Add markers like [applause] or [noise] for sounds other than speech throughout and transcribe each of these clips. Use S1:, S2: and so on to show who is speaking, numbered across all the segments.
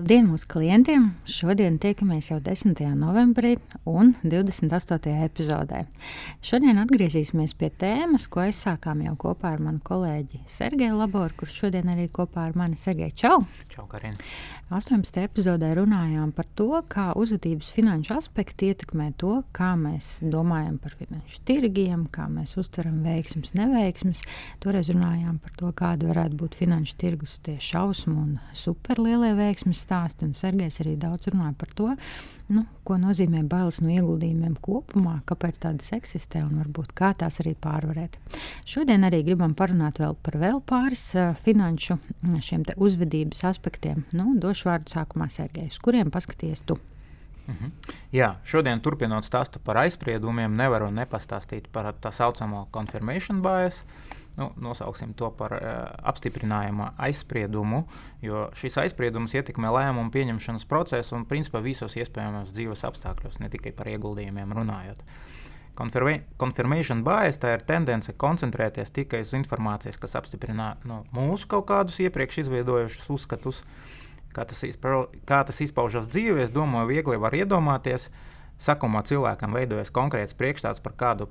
S1: Labdien mūsu klientiem! Šodien tiekamies jau 10. novembrī un 28. epizodē. Šodien atgriezīsimies pie tēmas, ko aizsākām jau kopā ar manu kolēģi Sergeju Laboru, kurš šodien arī kopā ar mani. Sergei, čau!
S2: Čau, Karina!
S1: 18. epizodē runājām par to, kā uzvedības finanšu aspekti ietekmē to, kā mēs domājam par finanšu tirgiem, kā mēs uztveram veiksmus, neveiksmus. Toreiz runājām par to, kāda varētu būt finanšu tirgus tie šausmu un superlielie veiksmes stāsti. Un Sergejs arī daudz runāja par to, nu, ko nozīmē bailes no ieguldījumiem kopumā, kāpēc tādas eksistē un varbūt kā tās arī pārvarēt. Šodien arī gribam parunāt vēl par vēl pāris uh, finanšu šiem uzvedības aspektiem. Nu, došu vārdu sākumā Sergejs. Kuriem paskaties tu?
S2: -hmm. Jā, šodien turpinot stāstu par aizspriedumiem, nevaru nepastāstīt par tā saucamo confirmation bias. Nu, nosauksim to par uh, apstiprinājumu aizspriedumu, jo šis aizspriedums ietekmē lēmumu pieņemšanas procesu un principā visos iespējamos dzīves apstākļos, ne tikai par ieguldījumiem runājot. Confirmation bias tā ir tendence koncentrēties tikai uz informācijas, kas apstiprina nu, mūsu kaut kādus iepriekš izveidojušus uzskatus. Kā tas, izpau, kā tas izpaužas dzīvē, es domāju, viegli var iedomāties. Sākumā cilvēkam veidojas konkrēts priekšstats par kādu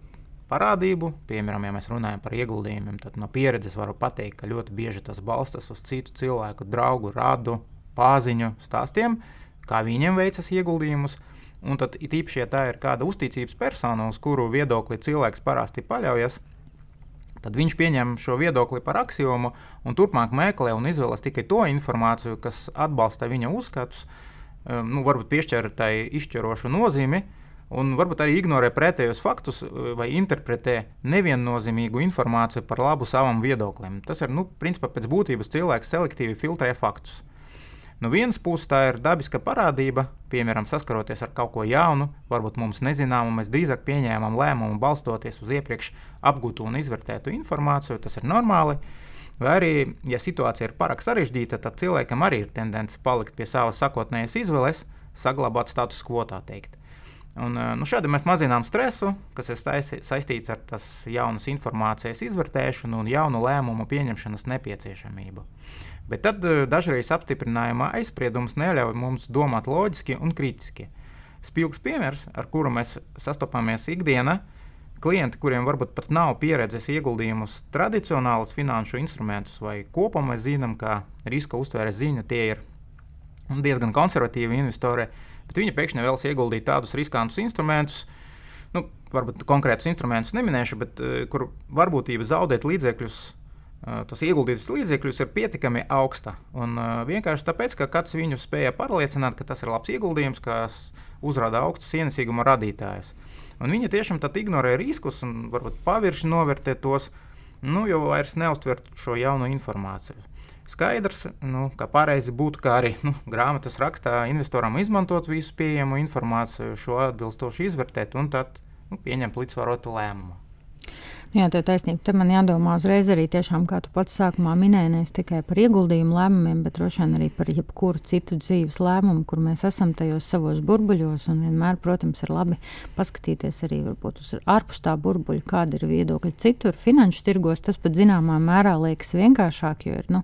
S2: parādību. Piemēram, ja mēs runājam par ieguldījumiem, tad no pieredzes varu pateikt, ka ļoti bieži tas balstās uz citu cilvēku, draugu, rādu, pāziņu stāstiem, kā viņiem veicas ieguldījumus. Un tad, īpaši, ja tā ir kāda uzticības persona, uz kuru viedokli cilvēks parasti paļaujas, Tad viņš pieņem šo viedokli par axiomu un turpmāk meklē un izvēlas tikai to informāciju, kas atbalsta viņa uzskatus, um, nu, varbūt piešķir tai izšķirošu nozīmi, un varbūt arī ignorē pretējos faktus uh, vai interpretē neviennozīmīgu informāciju par labu savam viedoklim. Tas ir, nu, principā pēc būtības cilvēks selektīvi filtrē faktus. No vienas puses tā ir dabiska parādība, piemēram, saskaroties ar kaut ko jaunu, varbūt mums nezināmu, mēs drīzāk pieņēmām lēmumu balstoties uz iepriekš apgūtu un izvērtētu informāciju, tas ir normāli. Vai arī, ja situācija ir pārāk sarežģīta, tad cilvēkam arī ir tendence palikt pie savas sakotnējas izvēles, saglabāt status quo tā teikt. Un, eh, nu, šādi mēs mazinām stresu, kas ir saistīts ar tās jaunas informācijas izvērtēšanu un jaunu lēmumu pieņemšanas nepieciešamību. Bet tad eh, dažreiz apstiprinājumā aizspriedums neļauj mums domāt loģiski un kritiski. Spilgs piemērs, ar kuru mēs sastopamies ikdienā, klienti, kuriem varbūt pat nav pieredzes ieguldījumus tradicionālus finanšu instrumentus, vai kopumā mēs zinām, ka riska uztvēres ziņa tie ir diezgan konservatīvi investori, bet viņi pēkšņi vēlas ieguldīt tādus riskantus instrumentus, nu, varbūt konkrētus instrumentus neminēšu, bet uh, kur varbūtība zaudēt līdzekļus tas ieguldītus līdzekļus ir pietiekami augsta. Un, uh, vienkārši tāpēc, ka kāds viņu spēja pārliecināt, ka tas ir labs ieguldījums, kas uzrāda augstus ienesīguma radītājus. Un viņi tiešām ignorē riskus un varbūt pavirši novērtē tos, nu, jo vairs neuztver šo jauno informāciju. Skaidrs, nu, ka pareizi būtu, kā arī nu, grāmatas rakstā investoram izmantot visu pieejamo informāciju, šo atbilstoši izvērtēt un tad nu, pieņemt līdzsvarotu lēmumu.
S1: Jā, tev taisnība. Te man jādomā uzreiz arī tiešām, kā tu pats sākumā minēji, ne tikai par ieguldījumu lēmumiem, bet droši vien arī par jebkuru citu dzīves lēmumu, kur mēs esam tajos savos burbuļos. Un vienmēr, protams, ir labi paskatīties arī varbūt uz ārpus tā burbuļa, kāda ir viedokļa citur. Finanšu tirgos tas pat zināmā mērā liekas vienkāršāk, jo ir nu,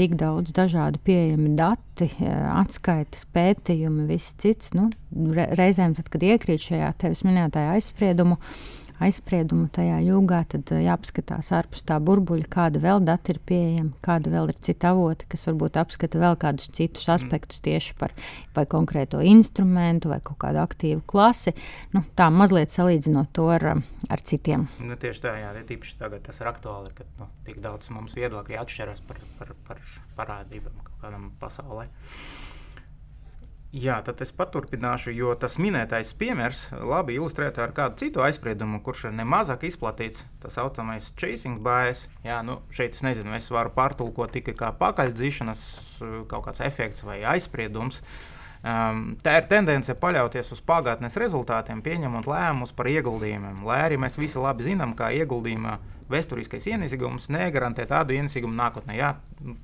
S1: tik daudz dažādu pieejamu dati, atskaites, pētījumi, viss cits. Nu, reizēm, tad, kad iekrīt šajā tevis minētajā aizspriedumu, aizspriedumu tajā jūgā, tad eh, jāpaskatās ārpus tā burbuļa, kāda vēl dati ir pieejama, kāda vēl ir cita avoti, kas varbūt apskata vēl kādus citus mm. aspektus tieši par vai konkrēto instrumentu vai kaut kādu aktīvu klasi. Nu, tā mazliet salīdzinot to ar, ar citiem.
S2: Nu, tieši tā, jā, tīpaši tagad tas ir aktuāli, kad nu, tik daudz mums viedokļi atšķiras par, par, par parādībām kaut kādam pasaulē. Jā, tad es paturpināšu, jo tas minētais piemērs labi ilustrē ar kādu citu aizspriedumu, kurš ir nemazāk izplatīts. Tā saucamais chasing bias. Jā, nu, šeit es nezinu, es varu pārtulkot tikai kā pakaļdzīšanas kaut kāds efekts vai aizspriedums. Um, tā ir tendence paļauties uz pagātnes rezultātiem, pieņemot lēmumus par ieguldījumiem. Lai arī mēs visi labi zinām, kā ieguldījumā vēsturiskais ienesīgums negarantē tādu ienesīgumu nākotnē. Jā,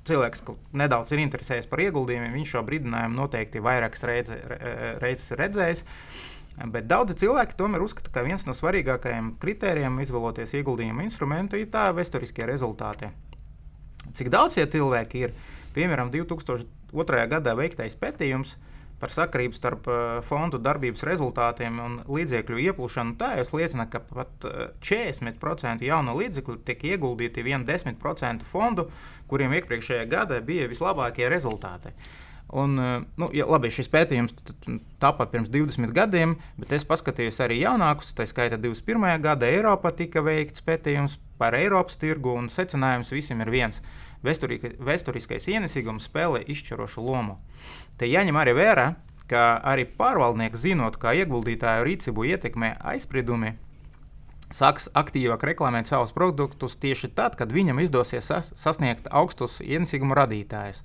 S2: cilvēks, kurš nedaudz ir interesējies par ieguldījumiem, viņš šo brīdinājumu noteikti vairākas reize, reizes redzējis. Bet daudzi cilvēki tomēr uzskata, ka viens no svarīgākajiem kritērijiem izvēloties ieguldījumu instrumentu ir tā vēsturiskie rezultāti. Cik daudz tie cilvēki ir? Piemēram, 2002. gadā veiktais pētījums uh, par sakarību starp uh, fondu darbības rezultātiem un līdzekļu ieplūšanu, tā jau liecina, ka pat 40% uh, jauno līdzekļu tiek ieguldīti vien 10% fondu, kuriem iepriekšējā gadā bija vislabākie rezultāti. Un, uh, nu, ja, labi, šis pētījums tapa pirms 20 gadiem, bet es paskatījos arī jaunākus. Tā skaitā 21. gada Eiropā tika veikts pētījums par Eiropas tirgu, un secinājums visiem ir viens. Vēsturiskais ienesīgums spēlē izšķirošu lomu. Te jāņem arī vērā, ka arī pārvaldnieks, zinot, kā ieguldītāju rīcību ietekmē aizspriedumi, sāks aktīvāk reklamēt savus produktus tieši tad, kad viņam izdosies sas sasniegt augstus ienesīguma radītājus.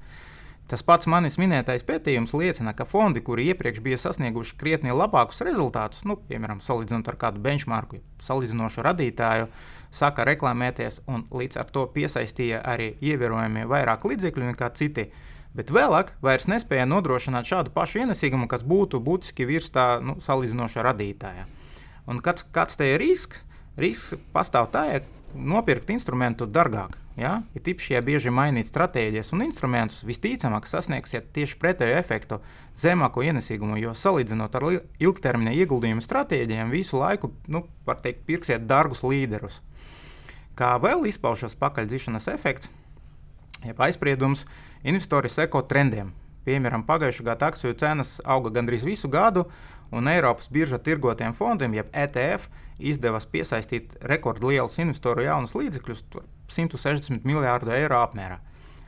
S2: Tas pats manis minētais pētījums liecina, ka fondi, kuri iepriekš bija sasnieguši krietni labākus rezultātus, nu, piemēram, salīdzinot ar kādu benchmarku, salīdzinošu radītāju, sāka reklamēties un līdz ar to piesaistīja arī ievērojami vairāk līdzekļu nekā citi bet vēlāk vairs nespēja nodrošināt šādu pašu ienesīgumu, kas būtu būtiski virs tā nu, salīdzinoša radītāja. Un kāds, kāds te ir risks? Risks pastāv tajā, ka nopirkt instrumentu dārgāk. Ja? ja tipši, ja bieži mainīt stratēģijas un instrumentus, visticamāk sasniegsiet tieši pretēju efektu, zemāko ienesīgumu, jo salīdzinot ar ilgtermiņa ieguldījumu stratēģijām, visu laiku, nu, var teikt, pirksiet dārgus līderus. Kā vēl izpaužas pakaļdzīšanas efekts, jeb aizspriedums, investori seko trendiem. Piemēram, pagājušā gada akciju cenas auga gandrīz visu gadu, un Eiropas birža tirgotiem fondiem, jeb ETF, izdevās piesaistīt rekordlielus investoru jaunus līdzekļus, 160 miljārdu eiro apmērā.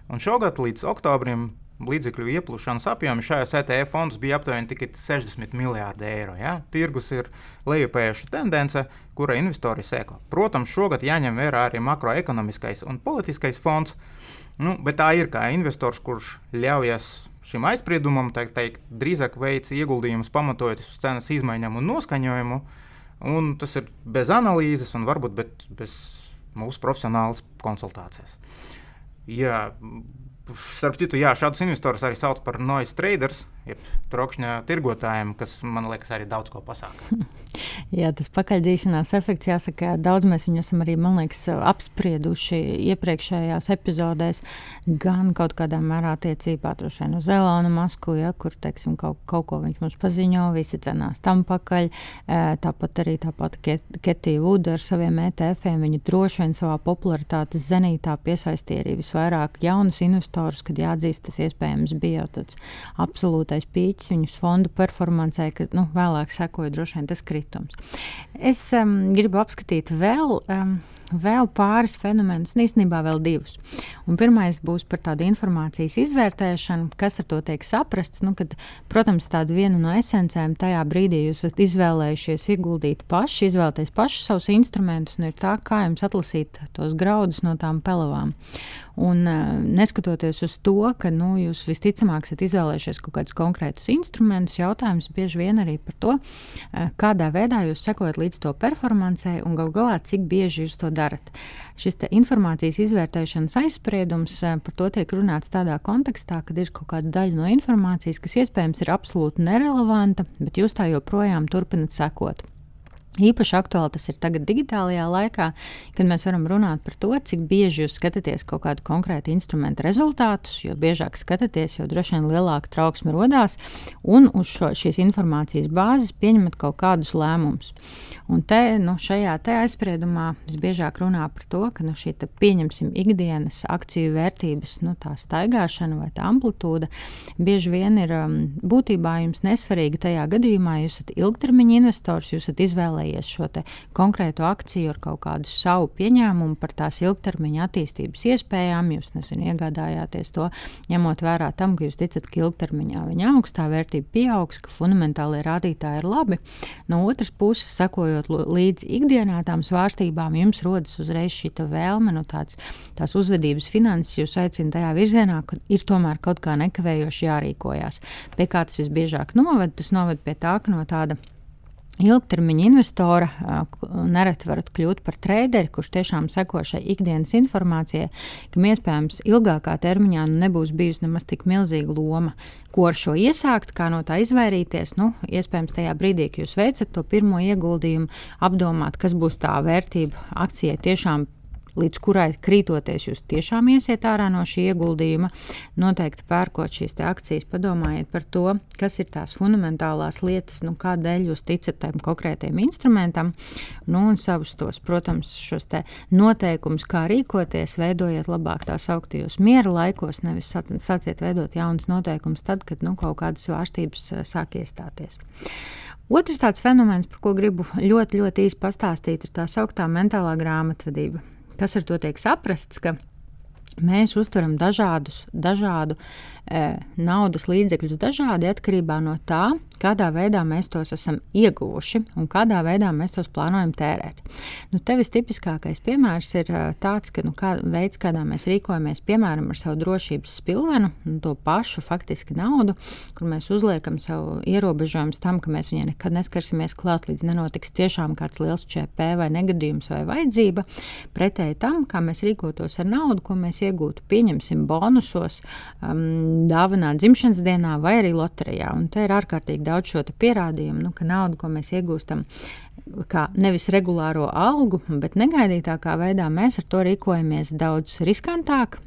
S2: Un šogad līdz oktobrim līdzekļu ieplūšanas apjomi šajos ETF fondos bija aptuveni tikai 60 miljardi eiro. Ja? Tirgus ir lejupējuša tendence, kura investori seko. Protams, šogad jāņem vērā arī makroekonomiskais un politiskais fons. Nu, bet tā ir kā investors, kurš ļaujas šim aizspriedumam, teikt, teikt, drīzāk veids ieguldījumus pamatojoties uz cenas izmaiņām un noskaņojumu. Un tas ir bez analīzes un varbūt bez mūsu profesionālas konsultācijas. Jā, Starp citu, jā, šādus investorus arī sauc par noise traders, jeb trokšņa tirgotājiem, kas man liekas arī daudz ko pasaka. [laughs]
S1: jā, tas pakaļdzīšanās efekts, jāsaka, daudz mēs viņu esam arī, liekas, apsprieduši iepriekšējās epizodēs, gan kaut kādā mērā attiecībā vien uz Elonu Masku, ja, kur, teiksim, kaut, kaut ko viņš mums paziņo, visi cenās tam pakaļ, tāpat arī tāpat Ketija Vuda ar saviem ETF-iem, viņi droši vien savā popularitātes zenītā piesaistīja arī visvairāk jaunus investorus kad jāatzīst, tas iespējams bija tāds absolūtais pīķis viņu fondu performancē, ka nu, vēlāk sekoja droši vien tas kritums. Es um, gribu apskatīt vēl. Um, vēl pāris fenomenus, un īstenībā vēl divus. Un pirmais būs par tādu informācijas izvērtēšanu, kas ar to tiek saprasts. Nu, kad, protams, tāda viena no esencēm tajā brīdī jūs esat izvēlējušies ieguldīt paši, izvēlēties paši savus instrumentus, un ir tā, kā jums atlasīt tos graudus no tām pelavām. Un, uh, neskatoties uz to, ka nu, jūs visticamāk esat izvēlējušies kaut kādus konkrētus instrumentus, jautājums bieži vien arī par to, uh, kādā veidā jūs sekojat līdz to performancei un gal galā cik bieži jūs to darat. Šis informācijas izvērtēšanas aizspriedums uh, par to tiek runāts tādā kontekstā, kad ir kaut kāda daļa no informācijas, kas iespējams ir absolūti nerelevanta, bet jūs tā joprojām turpinat sekot. Īpaši aktuāli tas ir tagad, digitālajā laikā, kad mēs varam runāt par to, cik bieži jūs skatāties kaut kādu konkrētu instrumentu rezultātus. Jo biežāk skatāties, jo droši vien lielāka trauksme radās, un uz šo, šīs informācijas bāzes pieņemat kaut kādus lēmumus. Un te, nu, šajā te aizspriedumā visbiežāk runā par to, ka nu, šī pieņemsim ikdienas akciju vērtības nu, staigāšana vai tā amplitūda bieži vien ir um, būtībā jums nesvarīga tajā gadījumā, ja esat ilgtermiņa investors, jūs esat izvēlējies izvēlējies šo konkrētu akciju ar kaut kādu savu pieņēmumu par tās ilgtermiņa attīstības iespējām. Jūs nesen iegādājāties to, ņemot vērā tam, ka jūs ticat, ka ilgtermiņā viņa augstā vērtība pieaugs, ka fundamentālie rādītāji ir labi. No otras puses, sakojot līdzi ikdienā tām svārstībām, jums rodas uzreiz šī vēlme, no nu, tāds, tās uzvedības finanses jūs aicina tajā virzienā, ka ir tomēr kaut kā nekavējoši jārīkojas. Pie kā tas visbiežāk noved? Tas noved pie tā, ka no tāda ilgtermiņa investora nereti varat kļūt par treideri, kurš tiešām seko šai ikdienas informācijai, kam iespējams ilgākā termiņā nu, nebūs bijusi nemaz tik milzīga loma. Ko ar šo iesākt, kā no tā izvairīties? Nu, iespējams, tajā brīdī, kad jūs veicat to pirmo ieguldījumu, apdomāt, kas būs tā vērtība akcijai tiešām līdz kurai krītoties jūs tiešām iesiet ārā no šī ieguldījuma. Noteikti pērkot šīs akcijas, padomājiet par to, kas ir tās fundamentālās lietas, nu, kādēļ jūs ticat tam konkrētajam instrumentam. Nu, un savus tos, protams, šos noteikumus, kā rīkoties, veidojiet labāk tās augtajos miera laikos, nevis sāciet veidot jaunas noteikumus tad, kad nu, kaut kādas svārstības eh, sāk iestāties. Otrs tāds fenomens, par ko gribu ļoti, ļoti īsi pastāstīt, ir tā sauktā mentālā grāmatvedība kas ar to tiek saprasts, ka mēs uztveram dažādus, dažādu e, naudas līdzekļus dažādi atkarībā no tā, kādā veidā mēs tos esam ieguvuši un kādā veidā mēs tos plānojam tērēt. Nu, tevis tipiskākais piemērs ir tāds, ka nu, kā, veids, kādā mēs rīkojamies, piemēram, ar savu drošības spilvenu, nu, to pašu faktiski naudu, kur mēs uzliekam savu ierobežojumus tam, ka mēs viņai nekad neskarsimies klāt, līdz nenotiks tiešām kāds liels ČP vai negadījums vai vajadzība. Pretēji tam, kā mēs rīkotos ar naudu, ko mēs iegūtu, pieņemsim bonusos, um, dāvanā dzimšanas dienā vai arī loterijā. Un te ir ārkārtīgi daudz šo pierādījumu, nu, ka nauda, ko mēs iegūstam, kā nevis regulāro algu, bet negaidītākā veidā mēs ar to rīkojamies daudz riskantāk,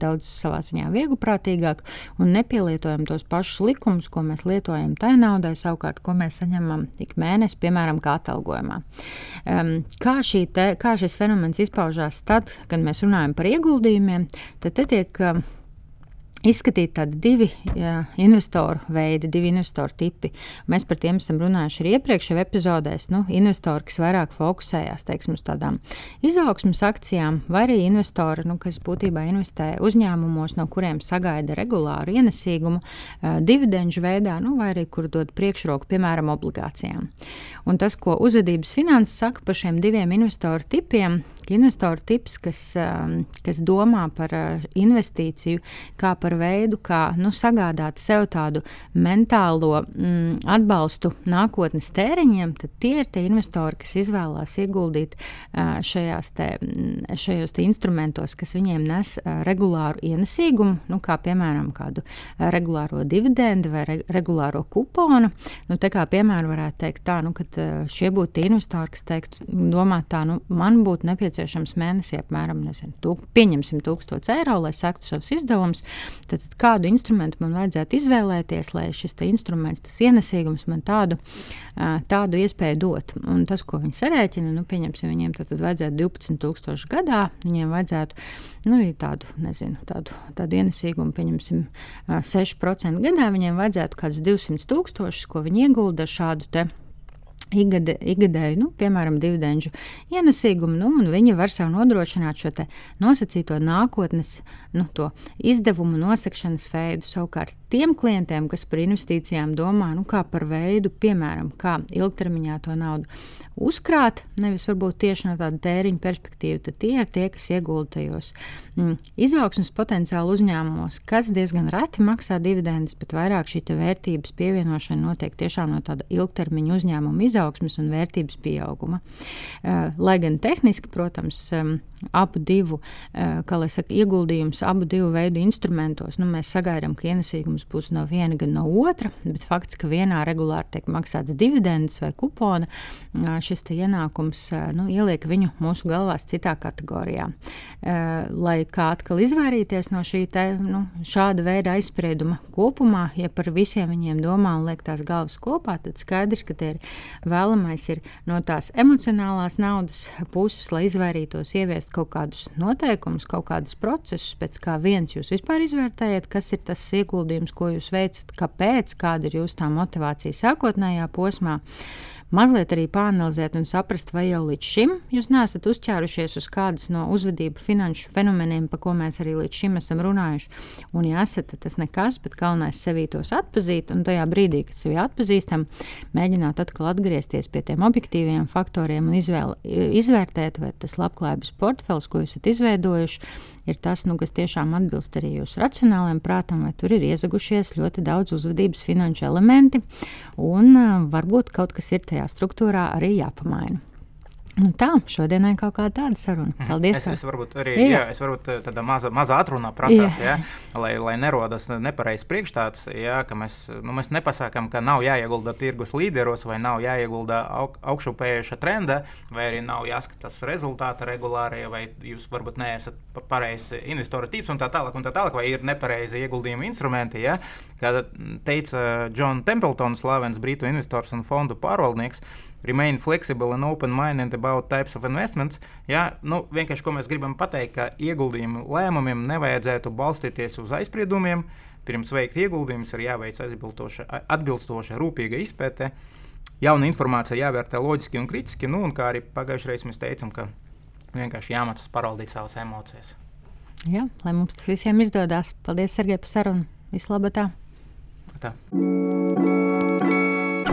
S1: daudz savā ziņā viegliprātīgāk un nepielietojam tos pašus likumus, ko mēs lietojam tai naudai, savukārt, ko mēs saņemam ik mēnesi, piemēram, kā atalgojumā. Kā, te, kā šis fenomens izpaužās tad, kad mēs runājam par ieguldījumiem, tad te tiek izskatīt tādi divi jā, investoru veidi, divi investoru tipi. Mēs par tiem esam runājuši arī iepriekšējā epizodēs. Nu, investori, kas vairāk fokusējās teiksim, uz tādām izaugsmas akcijām, vai arī investori, nu, kas būtībā investē uzņēmumos, no kuriem sagaida regulāru ienesīgumu, uh, dividendžu veidā, nu, vai arī kur dod priekšroku, piemēram, obligācijām. Un tas, ko uzvedības finanses saka par šiem diviem investoru tipiem, investoru tips, kas, kas domā par investīciju kā par veidu, kā nu, sagādāt sev tādu mentālo mm, atbalstu nākotnes tēriņiem, tad tie ir tie investori, kas izvēlās ieguldīt šajās te, mm, šajos te instrumentos, kas viņiem nes regulāru ienesīgumu, nu, kā piemēram kādu regulāro dividendu vai re, regulāro kuponu. Nu, tā kā piemēram varētu teikt tā, nu, ka šie būtu tie investori, kas teiktu, domā tā, nu, man būtu nepieciešams nepieciešams mēnesī apmēram nezinu, tūk, pieņemsim 1000 eiro, lai sektu savus izdevumus. Tad, tad kādu instrumentu man vajadzētu izvēlēties, lai šis instruments, tas ienesīgums man tādu, tādu iespēju dot. Un tas, ko viņi sarēķina, nu, pieņemsim, viņiem tad, tad vajadzētu 12,000 gadā, viņiem vajadzētu nu, tādu, nezinu, tādu, tādu ienesīgumu, pieņemsim, 6% gadā, viņiem vajadzētu kādus 200 tūkstošus, ko viņi iegulda šādu te Igade, igadēju, nu, piemēram, dividendžu ienesīgumu, nu, un viņi var sev nodrošināt šo nosacīto nākotnes nu, izdevumu nosekšanas veidu. Savukārt tiem klientiem, kas par investīcijām domā, nu, par veidu, piemēram, kā ilgtermiņā to naudu uzkrāt, nevis varbūt tieši no tāda tēriņa perspektīva, tad tie ir tie, kas iegulda tajos mm, izaugsmas potenciālu uzņēmumos, kas diezgan reti maksā dividendus, bet vairāk šī vērtības pievienošana notiek tiešām no tāda ilgtermiņa uzņēmuma izaugsmas un vērtības pieauguma. Uh, lai gan tehniski, protams, um, abu divu, uh, kā lai saka, ieguldījums abu divu veidu instrumentos, nu, mēs sagaidām, ka ienesīgums būs no viena, gan no otra, bet fakts, ka vienā regulāri tiek maksāts dividends vai kupona, uh, šis ienākums nu, ieliek viņu mūsu galvās citā kategorijā. Lai kā atkal izvairīties no šī te, nu, šāda veida aizsprieduma kopumā, ja par visiem viņiem domā un liek tās galvas kopā, tad skaidrs, ka tie ir vēlamais ir no tās emocionālās naudas puses, lai izvairītos ieviest kaut kādus noteikumus, kaut kādus procesus, pēc kā viens jūs vispār izvērtējat, kas ir tas ieguldījums, ko jūs veicat, kāpēc, kāda ir jūsu tā motivācija sākotnējā posmā. Mazliet arī pāranalizēt un saprast, vai jau līdz šim jūs neesat uzķērušies uz kādas no uzvedību finanšu fenomeniem, pa ko mēs arī līdz šim esam runājuši. Un, ja esat, tad tas nekas, bet galvenais sevī tos atpazīt, un tajā brīdī, kad sevi atpazīstam, mēģināt atkal atgriezties pie tiem objektīviem faktoriem un izvēl, izvērtēt, vai tas labklājības portfels, ko esat izveidojuši, ir tas, nu, kas tiešām atbilst arī jūsu racionālajiem prātam, vai tur ir iezagušies ļoti daudz uzvedības finanšu elementi, un varbūt kaut kas ir tajā struktūrā arī jāpamaina. Nu tā, šodienai kaut kāda tāda saruna. Mhm. Paldies.
S2: Es, es varbūt arī jā. Jā, es varbūt eh, tāda maza, maza atrunā prasās, jā. Jā, lai, lai nerodas nepareizs priekšstats, jā, ka mēs, nu, mēs nepasakām, ka nav jāiegulda tirgus līderos vai nav jāiegulda aug, augšupējuša trenda, vai arī nav jāskatās rezultāti regulāri, vai jūs varbūt neesat pareizs investora tips un tā tālāk, un tā tālāk, vai ir nepareizi ieguldījuma instrumenti. Jā. Kā teica John Templetons, slavens brītu investors un fondu pārvaldnieks, remain flexible and open-minded about types of investments. Jā, nu, vienkārši ko mēs gribam pateikt, ka ieguldījumu lēmumiem nevajadzētu balstīties uz aizspriedumiem. Pirms veikt ieguldījumus ir jāveic atbilstoša, rūpīga izpēte. Jauna informācija jāvērtē loģiski un kritiski. Nu, un kā arī pagājušajā reizē mēs teicām, ka vienkārši jāmācās paraldīt savas emocijas.
S1: Jā, lai mums tas visiem izdodas. Paldies, Sergei, par sarunu. Vislabāk! Tā.